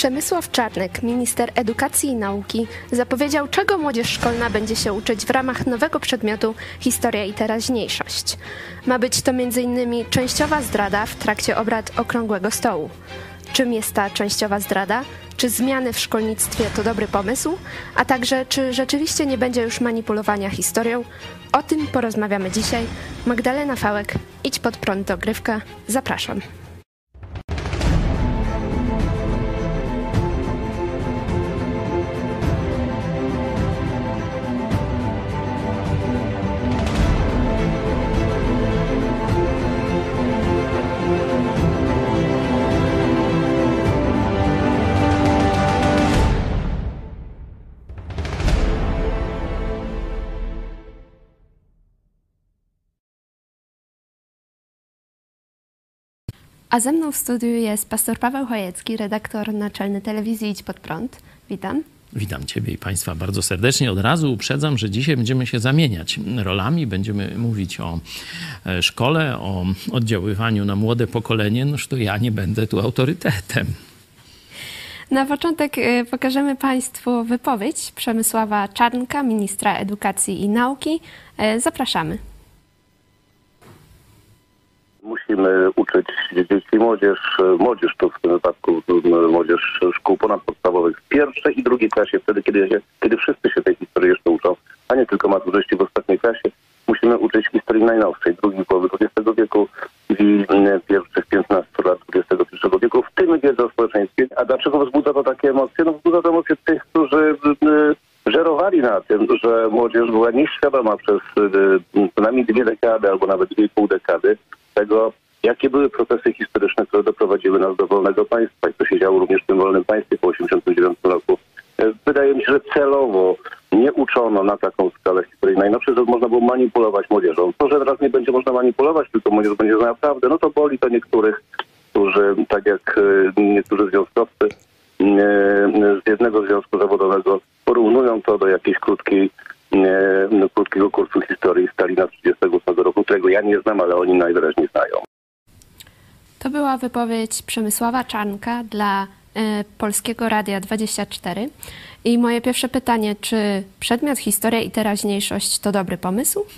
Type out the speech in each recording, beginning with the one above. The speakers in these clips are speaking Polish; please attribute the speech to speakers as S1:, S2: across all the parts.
S1: Przemysław Czarnek, minister edukacji i nauki, zapowiedział, czego młodzież szkolna będzie się uczyć w ramach nowego przedmiotu Historia i teraźniejszość. Ma być to m.in. częściowa zdrada w trakcie obrad Okrągłego Stołu. Czym jest ta częściowa zdrada? Czy zmiany w szkolnictwie to dobry pomysł? A także, czy rzeczywiście nie będzie już manipulowania historią? O tym porozmawiamy dzisiaj. Magdalena Fałek, idź pod prąd dogrywka. Zapraszam. A ze mną w studiu jest pastor Paweł Chojecki, redaktor naczelny telewizji Idź Pod Prąd. Witam.
S2: Witam Ciebie i Państwa bardzo serdecznie. Od razu uprzedzam, że dzisiaj będziemy się zamieniać rolami. Będziemy mówić o e, szkole, o oddziaływaniu na młode pokolenie. Noż to ja nie będę tu autorytetem.
S1: Na początek e, pokażemy Państwu wypowiedź Przemysława Czarnka, ministra edukacji i nauki. E, zapraszamy.
S3: Musimy uczyć dzieci i młodzież, młodzież to w tym wypadku młodzież szkół ponadpodstawowych w pierwszej i drugiej klasie, wtedy kiedy, się, kiedy wszyscy się tej historii jeszcze uczą, a nie tylko maturzyści w ostatniej klasie. Musimy uczyć historii najnowszej, drugiej połowy XX wieku i pierwszych 15 lat XXI wieku, w tym wiedzę o społeczeństwie. A dlaczego wzbudza to takie emocje? No wzbudza to emocje tych, którzy żerowali na tym, że młodzież była nieświadoma przez co najmniej dwie dekady albo nawet dwie pół dekady tego, jakie były procesy historyczne, które doprowadziły nas do wolnego państwa i co się działo również w tym wolnym państwie po 1989 roku. Wydaje mi się, że celowo nie uczono na taką skalę historii najnowszej, że można było manipulować młodzieżą. To, że teraz nie będzie można manipulować, tylko młodzież będzie znała prawdę, no to boli to niektórych, którzy, tak jak niektórzy związkowcy z jednego związku zawodowego, porównują to do jakiejś krótkiej
S1: była wypowiedź Przemysława Czarnka dla y, Polskiego Radia 24. I moje pierwsze pytanie, czy przedmiot historia i teraźniejszość to dobry pomysł?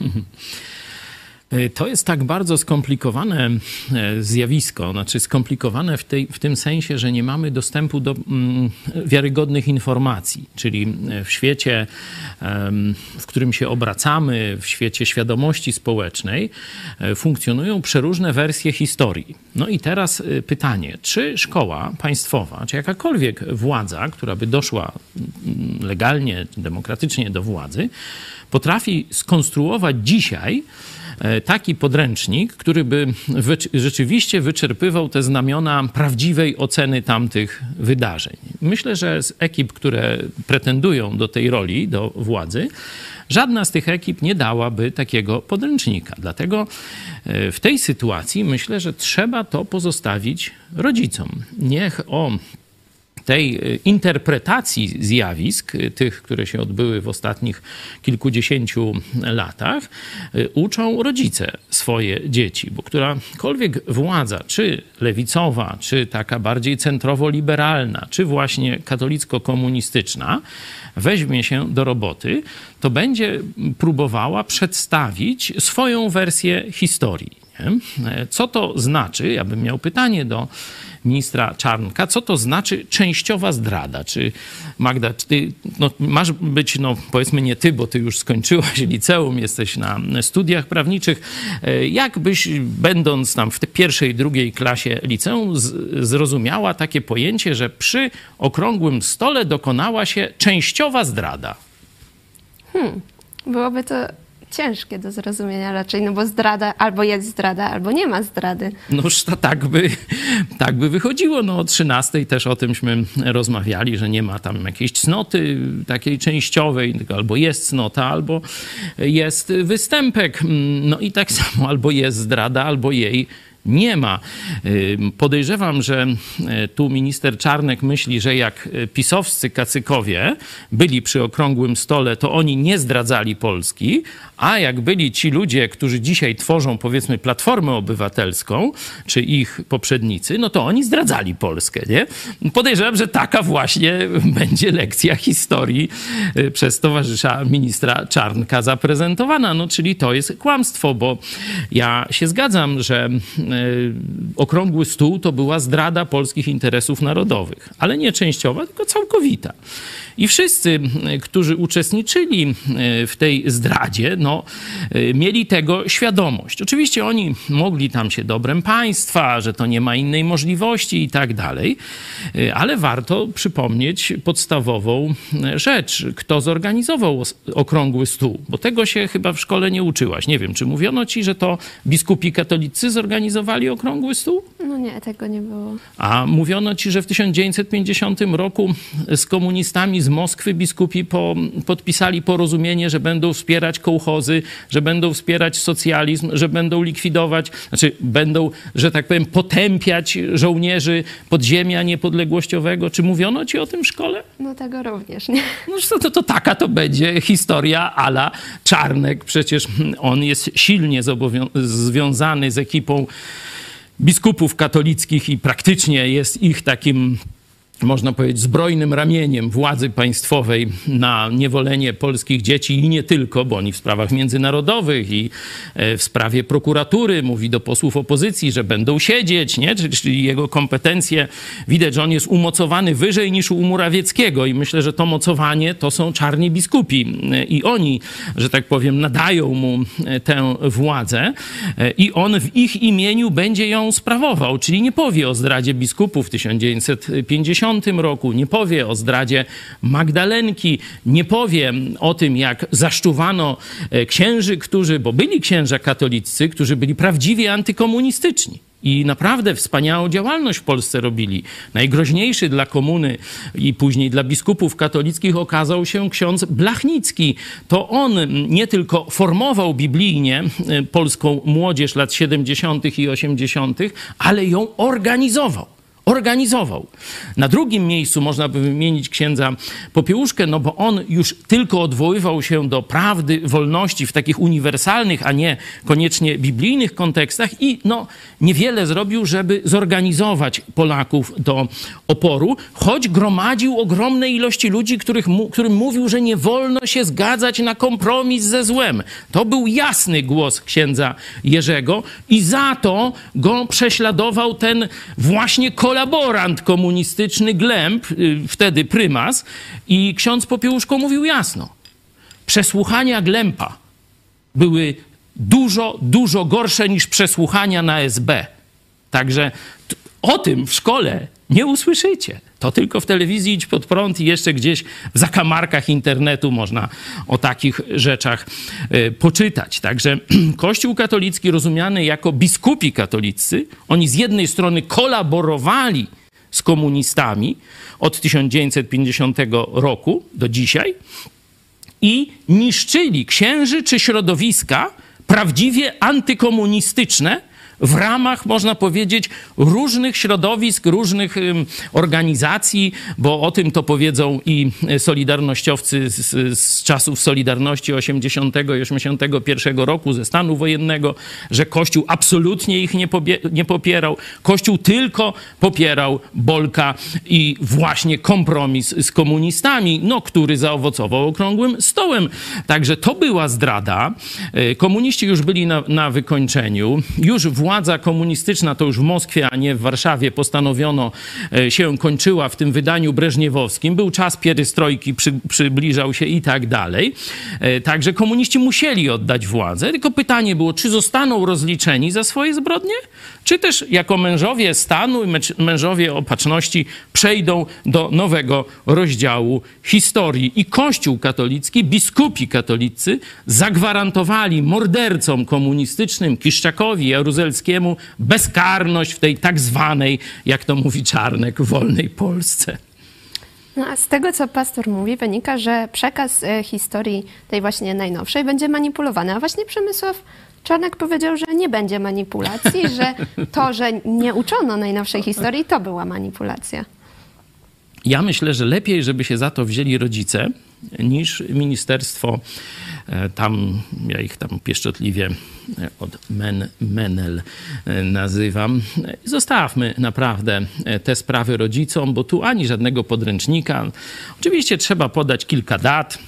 S2: E, to jest tak bardzo skomplikowane e, zjawisko, znaczy skomplikowane w, tej, w tym sensie, że nie mamy dostępu do mm, wiarygodnych informacji, czyli e, w świecie, w którym się obracamy, w świecie świadomości społecznej, funkcjonują przeróżne wersje historii. No i teraz pytanie, czy szkoła państwowa, czy jakakolwiek władza, która by doszła mm, legalnie, demokratycznie do władzy, potrafi skonstruować dzisiaj, taki podręcznik, który by rzeczywiście wyczerpywał te znamiona prawdziwej oceny tamtych wydarzeń. Myślę, że z ekip, które pretendują do tej roli, do władzy, Żadna z tych ekip nie dałaby takiego podręcznika. Dlatego e, w tej sytuacji myślę, że trzeba to pozostawić rodzicom. Niech o tej e, interpretacji zjawisk, e, tych, które się odbyły w ostatnich kilkudziesięciu latach, e, uczą rodzice swoje dzieci, bo którakolwiek władza, czy lewicowa, czy taka bardziej centrowo-liberalna, czy właśnie katolicko-komunistyczna, weźmie się do roboty, to będzie próbowała przedstawić swoją wersję historii. Nie? Co to znaczy? Ja bym miał pytanie do ministra Czarnka, co to znaczy częściowa zdrada? Czy Magda, czy ty no, masz być, no powiedzmy nie ty, bo ty już skończyłaś liceum, jesteś na studiach prawniczych. E, jak byś, będąc tam w tej pierwszej, drugiej klasie liceum, zrozumiała takie pojęcie, że przy okrągłym stole dokonała się częściowa zdrada?
S1: Hmm. Byłoby to ciężkie do zrozumienia raczej, no bo zdrada albo jest zdrada, albo nie ma zdrady.
S2: Noż to tak by, tak by wychodziło. No o 13 też o tymśmy rozmawiali, że nie ma tam jakiejś cnoty takiej częściowej, tylko albo jest cnota, albo jest występek. No i tak samo albo jest zdrada, albo jej Nie ma. Podejrzewam, że tu minister Czarnek myśli, że jak pisowscy kacykowie byli przy okrągłym stole, to oni nie zdradzali Polski, a jak byli ci ludzie, którzy dzisiaj tworzą powiedzmy Platformę Obywatelską, czy ich poprzednicy, no to oni zdradzali Polskę, nie? Podejrzewam, że taka właśnie będzie lekcja historii przez towarzysza ministra Czarnka zaprezentowana. No czyli to jest kłamstwo, bo ja się zgadzam, że okrągły stół to była zdrada polskich interesów narodowych, ale nie częściowa, tylko całkowita. I wszyscy, y, którzy uczestniczyli y, w tej zdradzie, no, mieli tego świadomość. Oczywiście oni mogli tam się dobrem państwa, że to nie ma innej możliwości i tak dalej, ale warto przypomnieć podstawową rzecz. Kto zorganizował okrągły stół? Bo tego się chyba w szkole nie uczyłaś. Nie wiem, czy mówiono ci, że to biskupi katolicy zorganizowali okrągły stół?
S1: No nie, tego nie było.
S2: A mówiono ci, że w 1950 roku z komunistami z Moskwy biskupi po, podpisali porozumienie, że będą wspierać kołchozy, że będą wspierać socjalizm, że będą likwidować, znaczy będą, że tak powiem, potępiać żołnierzy podziemia niepodległościowego. Czy mówiono ci o tym w szkole?
S1: No tego również, nie?
S2: No to, to, to taka to będzie historia ala Czarnek. Przecież on jest silnie związany z ekipą biskupów katolickich i praktycznie jest ich takim można powiedzieć, zbrojnym ramieniem władzy państwowej na niewolenie polskich dzieci i nie tylko, bo oni w sprawach międzynarodowych i e, w sprawie prokuratury mówi do posłów opozycji, że będą siedzieć, nie? czyli jego kompetencje, widać, że on jest umocowany wyżej niż u Murawieckiego i myślę, że to mocowanie to są czarni biskupi e, i oni, że tak powiem, nadają mu e, tę władzę i on w ich imieniu będzie ją sprawował, czyli nie powie o zdradzie biskupów 1950 1995 roku, nie powie o zdradzie Magdalenki, nie powie o tym, jak zaszczuwano e, księży, którzy, bo byli księża katolicy, którzy byli prawdziwie antykomunistyczni. I naprawdę wspaniałą działalność w Polsce robili. Najgroźniejszy dla komuny i później dla biskupów katolickich okazał się ksiądz Blachnicki. To on nie tylko formował biblijnie e, polską młodzież lat 70. i 80., ale ją organizował organizował. Na drugim miejscu można by wymienić księdza Popiełuszkę, no bo on już tylko odwoływał się do prawdy, wolności w takich uniwersalnych, a nie koniecznie biblijnych kontekstach i no niewiele zrobił, żeby zorganizować Polaków do oporu, choć gromadził ogromne ilości ludzi, których, którym mówił, że nie wolno się zgadzać na kompromis ze złem. To był jasny głos księdza Jerzego i za to go prześladował ten właśnie kolaborant komunistyczny Glemp, y, wtedy prymas, i ksiądz Popiełuszko mówił jasno. Przesłuchania Glempa były dużo, dużo gorsze niż przesłuchania na SB. Także o tym w szkole nie usłyszycie. To tylko w telewizji idź pod prąd i jeszcze gdzieś w zakamarkach internetu można o takich rzeczach y, poczytać. Także Kościół katolicki rozumiany jako biskupi katolicy, oni z jednej strony kolaborowali z komunistami od 1950 roku do dzisiaj i niszczyli księży czy środowiska prawdziwie antykomunistyczne, w ramach, można powiedzieć, różnych środowisk, różnych organizacji, bo o tym to powiedzą i solidarnościowcy z, z czasów Solidarności 80 i 81 roku, ze stanu wojennego, że Kościół absolutnie ich nie, nie popierał. Kościół tylko popierał Bolka i właśnie kompromis z komunistami, no, który zaowocował okrągłym stołem. Także to była zdrada. E, komuniści już byli na, na wykończeniu. Już władza władza komunistyczna, to już w Moskwie, a nie w Warszawie, postanowiono, e, się kończyła w tym wydaniu breżniewowskim. Był czas pierystrojki, przy, przybliżał się i tak dalej. E, także komuniści musieli oddać władzę. Tylko pytanie było, czy zostaną rozliczeni za swoje zbrodnie? Czy też jako mężowie stanu i mężowie opatrzności przejdą do nowego rozdziału historii. I Kościół katolicki, biskupi katolicy zagwarantowali mordercom komunistycznym, Kiszczakowi, Jaruzelskiemu bezkarność w tej tak zwanej, jak to mówi Czarnek, wolnej Polsce.
S1: No a z tego, co pastor mówi, wynika, że przekaz e, historii tej właśnie najnowszej będzie manipulowany. A właśnie Przemysław Czarnek powiedział, że nie będzie manipulacji, że to, że nie uczono najnowszej historii, to była manipulacja.
S2: Ja myślę, że lepiej, żeby się za to wzięli rodzice, niż ministerstwo tam, ja ich tam pieszczotliwie e, od men, Menel e, nazywam. Zostawmy naprawdę te sprawy rodzicom, bo tu ani żadnego podręcznika. Oczywiście trzeba podać kilka dat,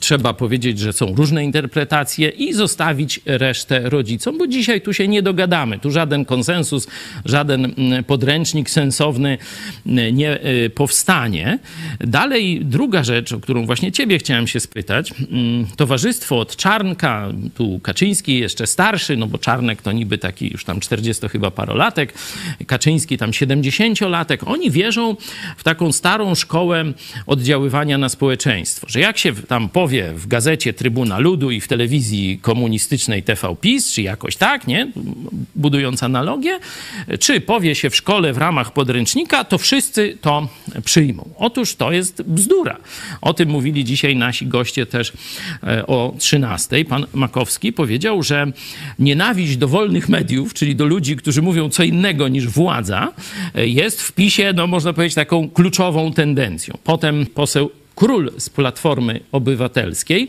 S2: trzeba powiedzieć, że są różne interpretacje i zostawić resztę rodzicom, bo dzisiaj tu się nie dogadamy. Tu żaden konsensus, żaden mm, podręcznik sensowny mm, nie y, powstanie. Dalej, druga rzecz, o którą właśnie ciebie chciałem się spytać. Mm, towarzystwo od Czarnka, tu Kaczyński jeszcze starszy, no bo Czarnek to niby taki już tam 40 chyba parolatek, Kaczyński tam 70-latek. Oni wierzą w taką starą szkołę oddziaływania na społeczeństwo, że jak się tam po powie w gazecie Trybuna Ludu i w telewizji komunistycznej TV PiS, czy jakoś tak, nie? Budując analogię, czy powie się w szkole w ramach podręcznika, to wszyscy to przyjmą. Otóż to jest bzdura. O tym mówili dzisiaj nasi goście też e, o 13. Pan Makowski powiedział, że nienawiść do wolnych mediów, czyli do ludzi, którzy mówią co innego niż władza, e, jest w PiSie, no można powiedzieć, taką kluczową tendencją. Potem poseł król z Platformy Obywatelskiej,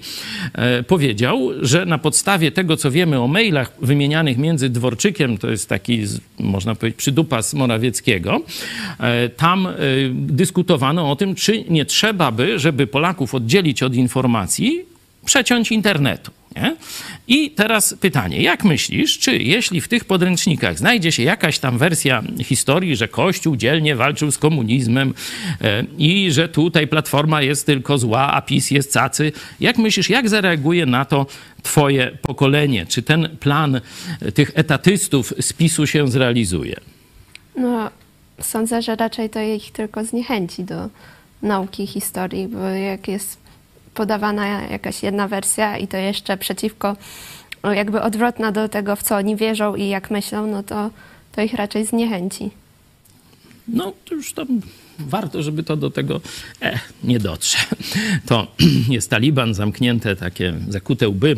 S2: e, powiedział, że na podstawie tego, co wiemy o mailach wymienianych między Dworczykiem, to jest taki, można powiedzieć, przydupas Morawieckiego, e, tam e, dyskutowano o tym, czy nie trzeba by, żeby Polaków oddzielić od informacji, przeciąć internetu. Nie? I teraz pytanie, jak myślisz, czy jeśli w tych podręcznikach znajdzie się jakaś tam wersja historii, że Kościół dzielnie walczył z komunizmem e, i że tutaj Platforma jest tylko zła, a PiS jest cacy, jak myślisz, jak zareaguje na to twoje pokolenie? Czy ten plan tych etatystów z PiSu się zrealizuje?
S1: No, sądzę, że raczej to ich tylko zniechęci do nauki historii, bo jak jest podawana jakaś jedna wersja i to jeszcze przeciwko, jakby odwrotna do tego, w co oni wierzą i jak myślą, no to, to ich raczej zniechęci.
S2: No, to już tam warto, żeby to do tego e, nie dotrze. To jest Taliban, zamknięte takie zakute łby.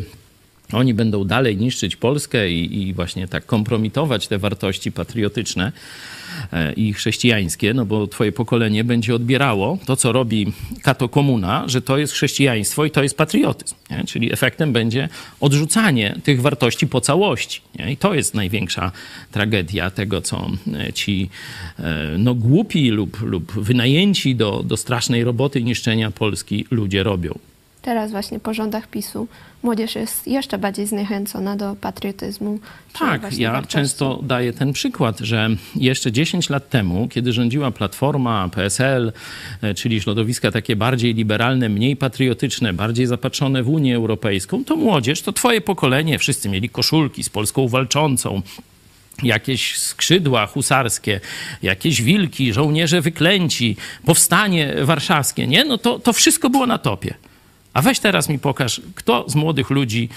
S2: Oni będą dalej niszczyć Polskę i, i właśnie tak kompromitować te wartości patriotyczne. E, i chrześcijańskie, no bo twoje pokolenie będzie odbierało to, co robi kato komuna, że to jest chrześcijaństwo i to jest patriotyzm. Nie? Czyli efektem będzie odrzucanie tych wartości po całości. Nie? I to jest największa tragedia tego, co e, ci e, no, głupi lub, lub wynajęci do, do strasznej roboty niszczenia Polski ludzie robią.
S1: Teraz właśnie po rządach PiSu młodzież jest jeszcze bardziej zniechęcona do patriotyzmu.
S2: Tak, ja wartości. często daję ten przykład, że jeszcze 10 lat temu, kiedy rządziła Platforma, PSL, e, czyli środowiska takie bardziej liberalne, mniej patriotyczne, bardziej zapatrzone w Unię Europejską, to młodzież, to twoje pokolenie, wszyscy mieli koszulki z Polską walczącą, jakieś skrzydła husarskie, jakieś wilki, żołnierze wyklęci, powstanie warszawskie, nie? No to, to wszystko było na topie. A weź teraz mi pokaż, kto z młodych ludzi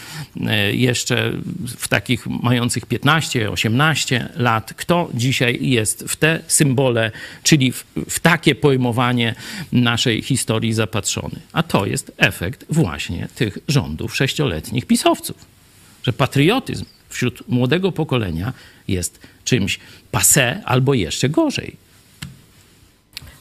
S2: e, jeszcze w takich mających 15, 18 lat, kto dzisiaj jest w te symbole, czyli w, w takie pojmowanie naszej historii zapatrzony. A to jest efekt właśnie tych rządów sześcioletnich pisowców. Że patriotyzm wśród młodego pokolenia jest czymś passe albo jeszcze gorzej.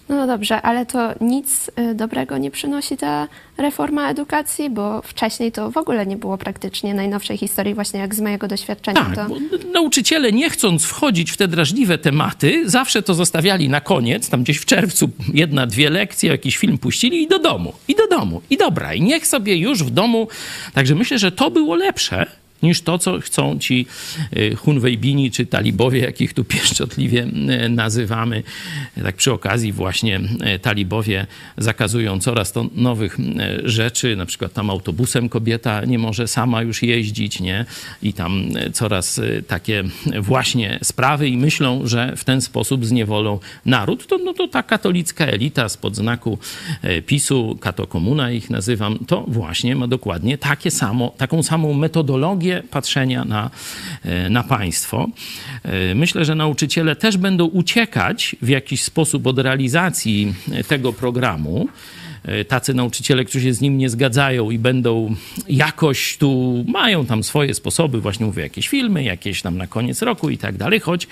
S1: No dobrze, ale to nic y, dobrego nie przynosi ta reforma edukacji, bo wcześniej to w ogóle nie było praktycznie najnowszej historii, właśnie jak z mojego doświadczenia.
S2: Tak,
S1: to...
S2: nauczyciele nie chcąc wchodzić w te drażliwe tematy, zawsze to zostawiali na koniec, tam gdzieś w czerwcu jedna, dwie lekcje, jakiś film puścili i do domu, i do domu, i dobra, i niech sobie już w domu. Także myślę, że to było lepsze niż to, co chcą ci y, Hunwejbini czy talibowie, jakich tu pieszczotliwie y, nazywamy. Tak przy okazji właśnie y, talibowie zakazują coraz to nowych rzeczy, na przykład tam autobusem kobieta nie może sama już jeździć, nie? I tam coraz takie właśnie sprawy i myślą, że w ten sposób zniewolą naród. To, no to ta katolicka elita spod znaku PiSu, katokomuna ich nazywam, to właśnie ma dokładnie takie samo, taką samą metodologię patrzenia na, e, na państwo. E, myślę, że nauczyciele też będą uciekać w jakiś sposób od realizacji tego programu tacy nauczyciele, którzy się z nim nie zgadzają i będą jakoś tu, mają tam swoje sposoby, właśnie mówię, jakieś filmy, jakieś tam na koniec roku i tak dalej, choć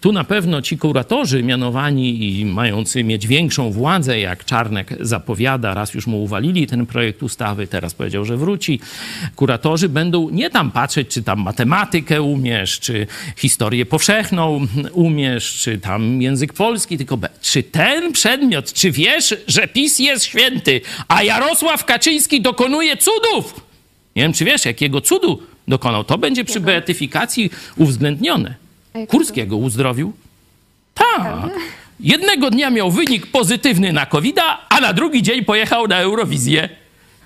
S2: tu na pewno ci kuratorzy mianowani i mający mieć większą władzę, jak Czarnek zapowiada, raz już mu uwalili ten projekt ustawy, teraz powiedział, że wróci, kuratorzy będą nie tam patrzeć, czy tam matematykę umiesz, czy historię powszechną umiesz, czy tam język polski, tylko czy ten przedmiot, czy wiesz, że PiS jest święty, a Jarosław Kaczyński dokonuje cudów? Nie wiem, czy wiesz, jakiego cudu dokonał. To będzie przy beatyfikacji uwzględnione. Kurskiego uzdrowił? Tak. Jednego dnia miał wynik pozytywny na covid a na drugi dzień pojechał na Eurowizję.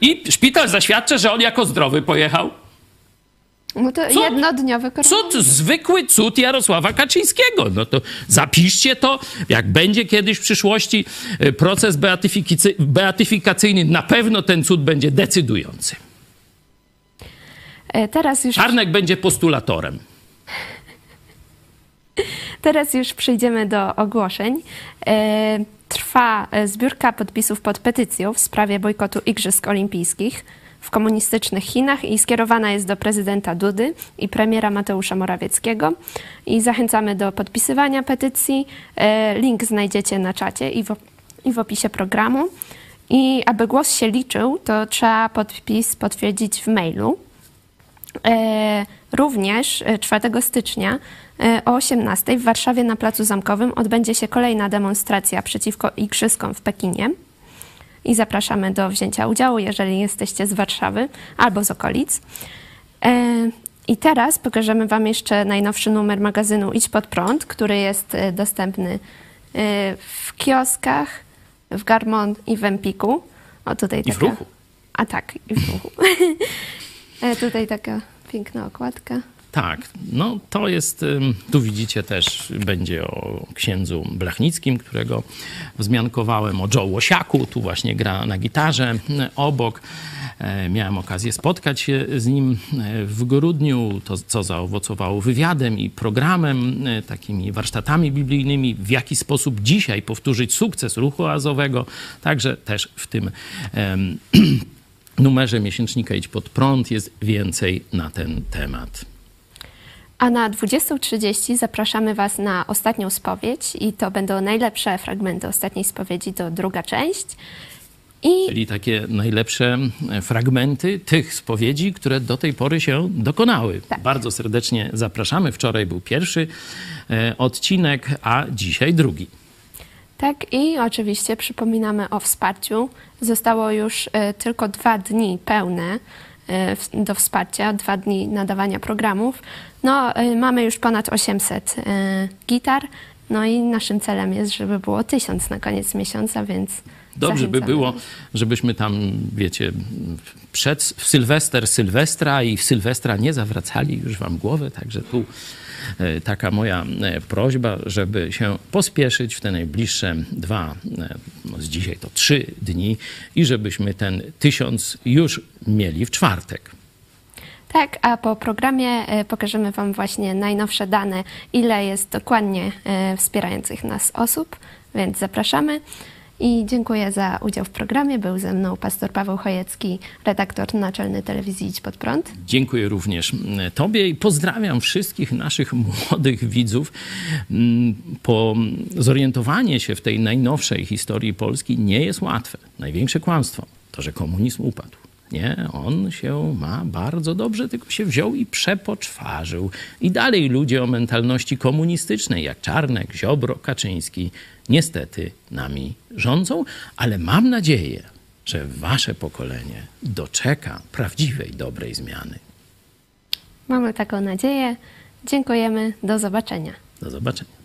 S2: I szpital zaświadcza, że on jako zdrowy pojechał.
S1: No to Co? jednodniowy
S2: koronawirus. Cud, zwykły cud Jarosława Kaczyńskiego. No to zapiszcie to, jak będzie kiedyś w przyszłości e, proces beatyfikacyjny, na pewno ten cud będzie decydujący.
S1: E, teraz już...
S2: Czarnek będzie postulatorem.
S1: Teraz już przejdziemy do ogłoszeń. E, trwa zbiórka podpisów pod petycją w sprawie bojkotu Igrzysk Olimpijskich w komunistycznych Chinach i skierowana jest do prezydenta Dudy i premiera Mateusza Morawieckiego. I zachęcamy do podpisywania petycji. E, link znajdziecie na czacie i w, i w opisie programu. I aby głos się liczył, to trzeba podpis potwierdzić w mailu. E, również 4 e, stycznia o 18 w Warszawie na Placu Zamkowym odbędzie się kolejna demonstracja przeciwko Igrzyskom w Pekinie i zapraszamy do wzięcia udziału, jeżeli jesteście z Warszawy albo z okolic. E, I teraz pokażemy Wam jeszcze najnowszy numer magazynu Idź Pod Prąd, który jest e, dostępny e, w kioskach, w Garmon i w Empiku.
S2: O, tutaj I taka... w ruchu.
S1: A tak, i w ruchu. tutaj taka piękna okładka.
S2: Tak, no to jest, tu widzicie też, będzie o księdzu Blachnickim, którego wzmiankowałem, o Joe Łosiaku, tu właśnie gra na gitarze obok. E, miałem okazję spotkać się z nim e, w grudniu, to co zaowocowało wywiadem i programem, e, takimi warsztatami biblijnymi, w jaki sposób dzisiaj powtórzyć sukces ruchu azowego, także też w tym numerze miesięcznika Idź Pod Prąd jest więcej na ten temat.
S1: A na 20.30 zapraszamy Was na ostatnią spowiedź i to będą najlepsze fragmenty ostatniej spowiedzi, to druga część.
S2: I... Czyli takie najlepsze e, fragmenty tych spowiedzi, które do tej pory się dokonały. Tak. Bardzo serdecznie zapraszamy. Wczoraj był pierwszy e, odcinek, a dzisiaj drugi.
S1: Tak, i oczywiście przypominamy o wsparciu. Zostało już e, tylko dwa dni pełne do wsparcia, dwa dni nadawania programów. No, e, mamy już ponad 800 e, gitar, no i naszym celem jest, żeby było 1000 na koniec miesiąca, więc
S2: Dobrze by było, żebyśmy tam, wiecie, przed w Sylwester Sylwestra i w Sylwestra nie zawracali już wam głowy, także tu E, taka moja e, prośba, żeby się pospieszyć w te najbliższe dwa, e, no z dzisiaj to trzy dni i żebyśmy ten tysiąc już mieli w czwartek.
S1: Tak, a po programie pokażemy Wam właśnie najnowsze dane, ile jest dokładnie wspierających nas osób, więc zapraszamy. I dziękuję za udział w programie. Był ze mną pastor Paweł Chojecki, redaktor naczelny telewizji Idź Pod Prąd.
S2: Dziękuję również Tobie i pozdrawiam wszystkich naszych młodych widzów. Mm, po zorientowanie się w tej najnowszej historii Polski nie jest łatwe. Największe kłamstwo to, że komunizm upadł. Nie, on się ma bardzo dobrze, tylko się wziął i przepoczwarzył. I dalej ludzie o mentalności komunistycznej, jak Czarnek, Ziobro, Kaczyński, niestety nami rządzą, ale mam nadzieję, że wasze pokolenie doczeka prawdziwej, dobrej zmiany.
S1: Mamy taką nadzieję. Dziękujemy. Do zobaczenia.
S2: Do zobaczenia.